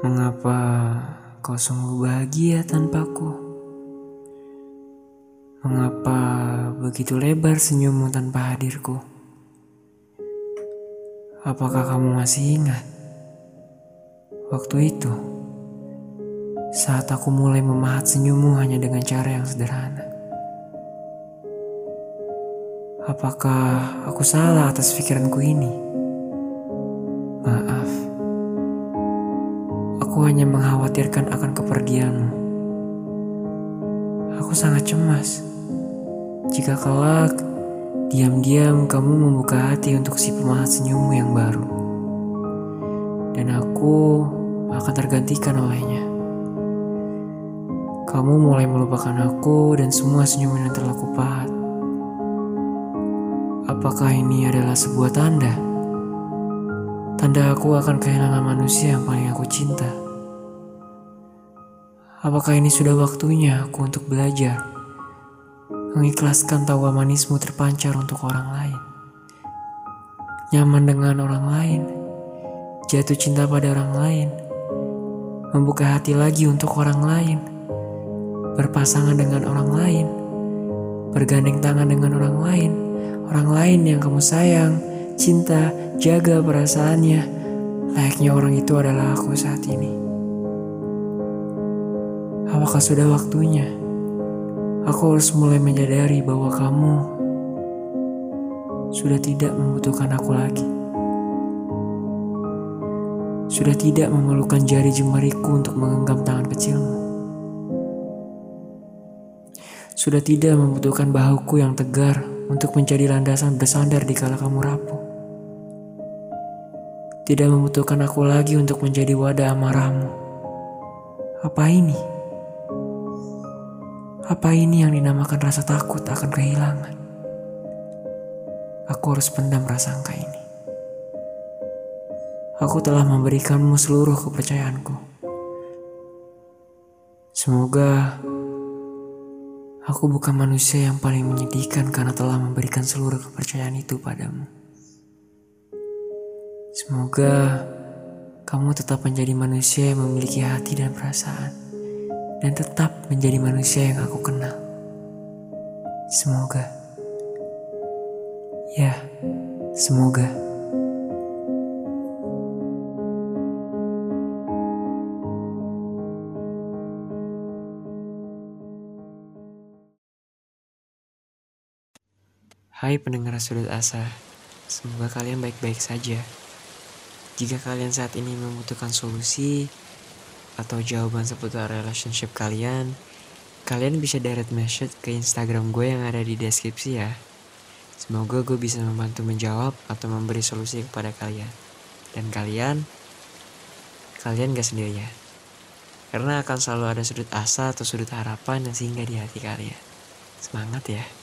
Mengapa kau sungguh bahagia tanpaku? Mengapa begitu lebar senyummu tanpa hadirku? Apakah kamu masih ingat waktu itu saat aku mulai memahat senyummu hanya dengan cara yang sederhana? Apakah aku salah atas pikiranku ini? Aku hanya mengkhawatirkan akan kepergianmu. Aku sangat cemas jika kelak diam-diam kamu membuka hati untuk si pemahat senyummu yang baru. Dan aku akan tergantikan olehnya. Kamu mulai melupakan aku dan semua senyuman yang telah kupahat. Apakah ini adalah sebuah tanda? Tanda aku akan kehilangan manusia yang paling aku cinta. Apakah ini sudah waktunya aku untuk belajar? Mengikhlaskan tawa manismu terpancar untuk orang lain. Nyaman dengan orang lain. Jatuh cinta pada orang lain. Membuka hati lagi untuk orang lain. Berpasangan dengan orang lain. Bergandeng tangan dengan orang lain orang lain yang kamu sayang, cinta, jaga perasaannya. Layaknya orang itu adalah aku saat ini. Apakah sudah waktunya? Aku harus mulai menyadari bahwa kamu sudah tidak membutuhkan aku lagi. Sudah tidak memerlukan jari jemariku untuk menggenggam tangan kecilmu. Sudah tidak membutuhkan bahuku yang tegar untuk menjadi landasan bersandar di kala kamu rapuh. Tidak membutuhkan aku lagi untuk menjadi wadah amarahmu. Apa ini? Apa ini yang dinamakan rasa takut akan kehilangan? Aku harus pendam rasa angka ini. Aku telah memberikanmu seluruh kepercayaanku. Semoga Aku bukan manusia yang paling menyedihkan karena telah memberikan seluruh kepercayaan itu padamu. Semoga kamu tetap menjadi manusia yang memiliki hati dan perasaan, dan tetap menjadi manusia yang aku kenal. Semoga, ya, semoga. Hai pendengar sudut asa, semoga kalian baik-baik saja. Jika kalian saat ini membutuhkan solusi atau jawaban seputar relationship kalian, kalian bisa direct message ke Instagram gue yang ada di deskripsi ya. Semoga gue bisa membantu menjawab atau memberi solusi kepada kalian. Dan kalian, kalian gak ya. Karena akan selalu ada sudut asa atau sudut harapan yang singgah di hati kalian. Semangat ya.